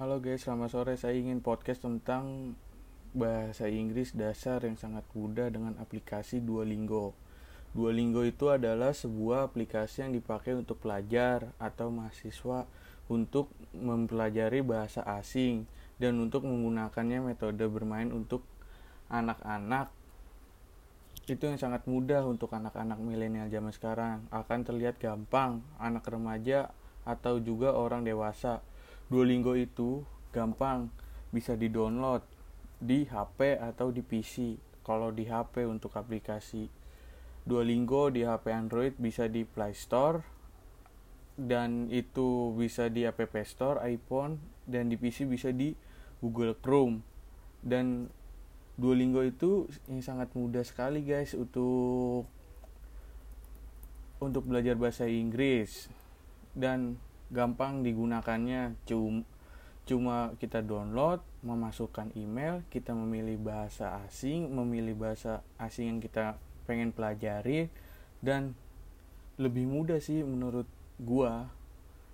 Halo guys, selamat sore. Saya ingin podcast tentang bahasa Inggris dasar yang sangat mudah dengan aplikasi Duolingo. Duolingo itu adalah sebuah aplikasi yang dipakai untuk pelajar atau mahasiswa untuk mempelajari bahasa asing dan untuk menggunakannya metode bermain untuk anak-anak itu yang sangat mudah untuk anak-anak milenial zaman sekarang akan terlihat gampang anak remaja atau juga orang dewasa Duolingo itu gampang bisa di-download di HP atau di PC. Kalau di HP untuk aplikasi Duolingo di HP Android bisa di Play Store dan itu bisa di App Store iPhone dan di PC bisa di Google Chrome. Dan Duolingo itu yang sangat mudah sekali guys untuk untuk belajar bahasa Inggris dan gampang digunakannya cuma cuma kita download memasukkan email kita memilih bahasa asing memilih bahasa asing yang kita pengen pelajari dan lebih mudah sih menurut gua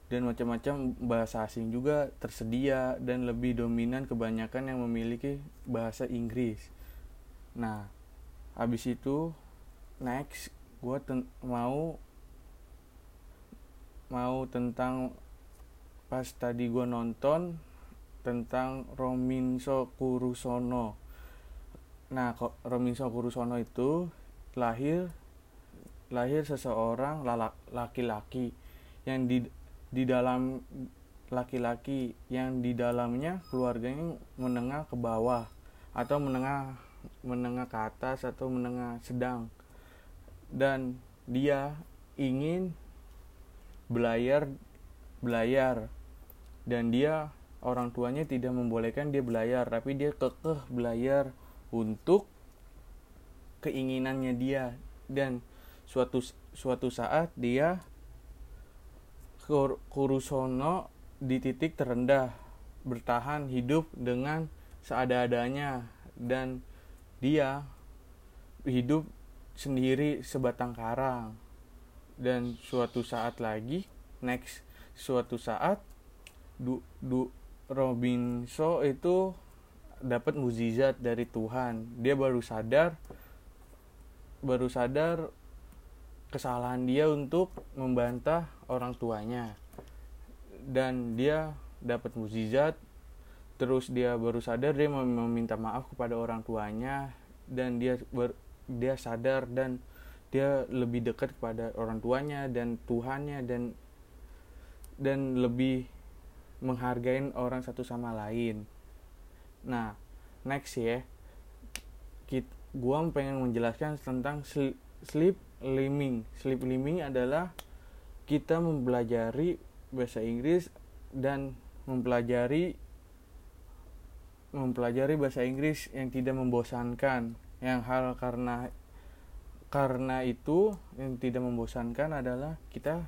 dan macam-macam bahasa asing juga tersedia dan lebih dominan kebanyakan yang memiliki bahasa Inggris. Nah, habis itu next gua mau mau tentang pas tadi gue nonton tentang Rominso Kurusono. Nah kok Rominso Kurusono itu lahir lahir seseorang laki-laki yang di di dalam laki-laki yang di dalamnya keluarganya menengah ke bawah atau menengah menengah ke atas atau menengah sedang. Dan dia ingin belayar belayar dan dia orang tuanya tidak membolehkan dia belayar tapi dia kekeh belayar untuk keinginannya dia. Dan suatu suatu saat dia kurusono di titik terendah bertahan hidup dengan seada-adanya. Dan dia hidup sendiri sebatang karang dan suatu saat lagi next suatu saat du, du Robinso itu dapat mukjizat dari Tuhan. Dia baru sadar baru sadar kesalahan dia untuk membantah orang tuanya. Dan dia dapat mukjizat terus dia baru sadar dia meminta maaf kepada orang tuanya dan dia ber, dia sadar dan dia lebih dekat kepada orang tuanya dan Tuhannya dan dan lebih menghargai orang satu sama lain. Nah, next ya, kita, gua pengen menjelaskan tentang sleep liming. Sleep liming adalah kita mempelajari bahasa Inggris dan mempelajari mempelajari bahasa Inggris yang tidak membosankan. Yang hal karena karena itu yang tidak membosankan adalah kita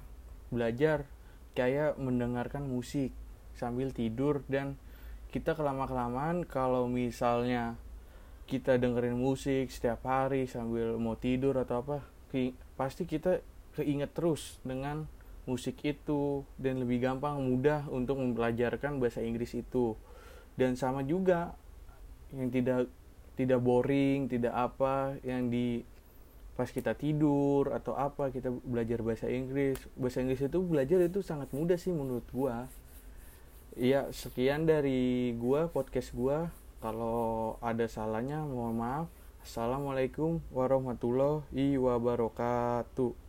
belajar kayak mendengarkan musik sambil tidur dan kita kelama kelamaan kalau misalnya kita dengerin musik setiap hari sambil mau tidur atau apa pasti kita keinget terus dengan musik itu dan lebih gampang mudah untuk mempelajarkan bahasa Inggris itu. Dan sama juga yang tidak tidak boring tidak apa yang di pas kita tidur atau apa kita belajar bahasa Inggris. Bahasa Inggris itu belajar itu sangat mudah sih menurut gua. Ya sekian dari gua podcast gua. Kalau ada salahnya mohon maaf. Assalamualaikum warahmatullahi wabarakatuh